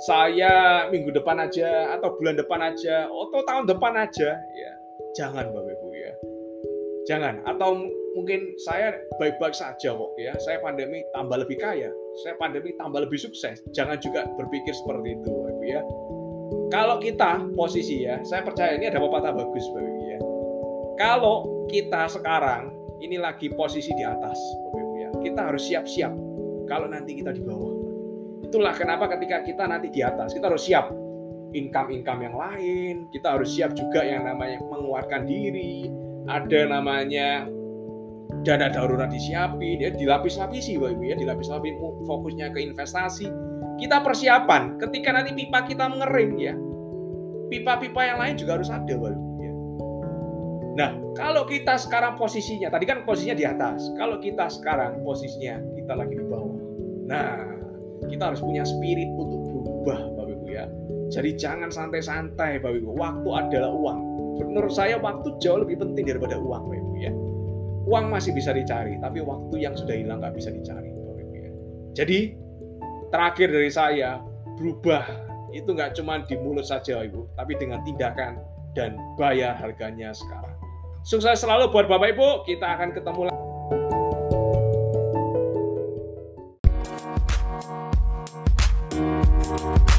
saya minggu depan aja atau bulan depan aja atau tahun depan aja ya. Jangan bapak ibu ya. Jangan. Atau mungkin saya baik-baik saja kok ya. Saya pandemi tambah lebih kaya. Saya pandemi tambah lebih sukses. Jangan juga berpikir seperti itu bapak ibu ya. Kalau kita posisi ya saya percaya ini ada pepatah bagus bapak ibu ya. Kalau kita sekarang ini lagi posisi di atas bapak ibu ya. Kita harus siap-siap kalau nanti kita di bawah Itulah kenapa ketika kita nanti di atas, kita harus siap income-income yang lain, kita harus siap juga yang namanya menguatkan diri, ada namanya dana darurat disiapin, ya dilapis-lapisi Bapak Ibu ya, dilapis-lapisi fokusnya ke investasi. Kita persiapan ketika nanti pipa kita mengering ya. Pipa-pipa yang lain juga harus ada Bapak Ibu ya. Nah, kalau kita sekarang posisinya, tadi kan posisinya di atas. Kalau kita sekarang posisinya kita lagi di bawah. Nah, kita harus punya spirit untuk berubah Bapak Ibu ya. Jadi jangan santai-santai Bapak Ibu. Waktu adalah uang. Menurut saya waktu jauh lebih penting daripada uang Bapak Ibu ya. Uang masih bisa dicari, tapi waktu yang sudah hilang nggak bisa dicari Bapak Ibu ya. Jadi terakhir dari saya berubah itu nggak cuma di mulut saja Ibu, tapi dengan tindakan dan bayar harganya sekarang. Sukses selalu buat Bapak Ibu. Kita akan ketemu lagi. you.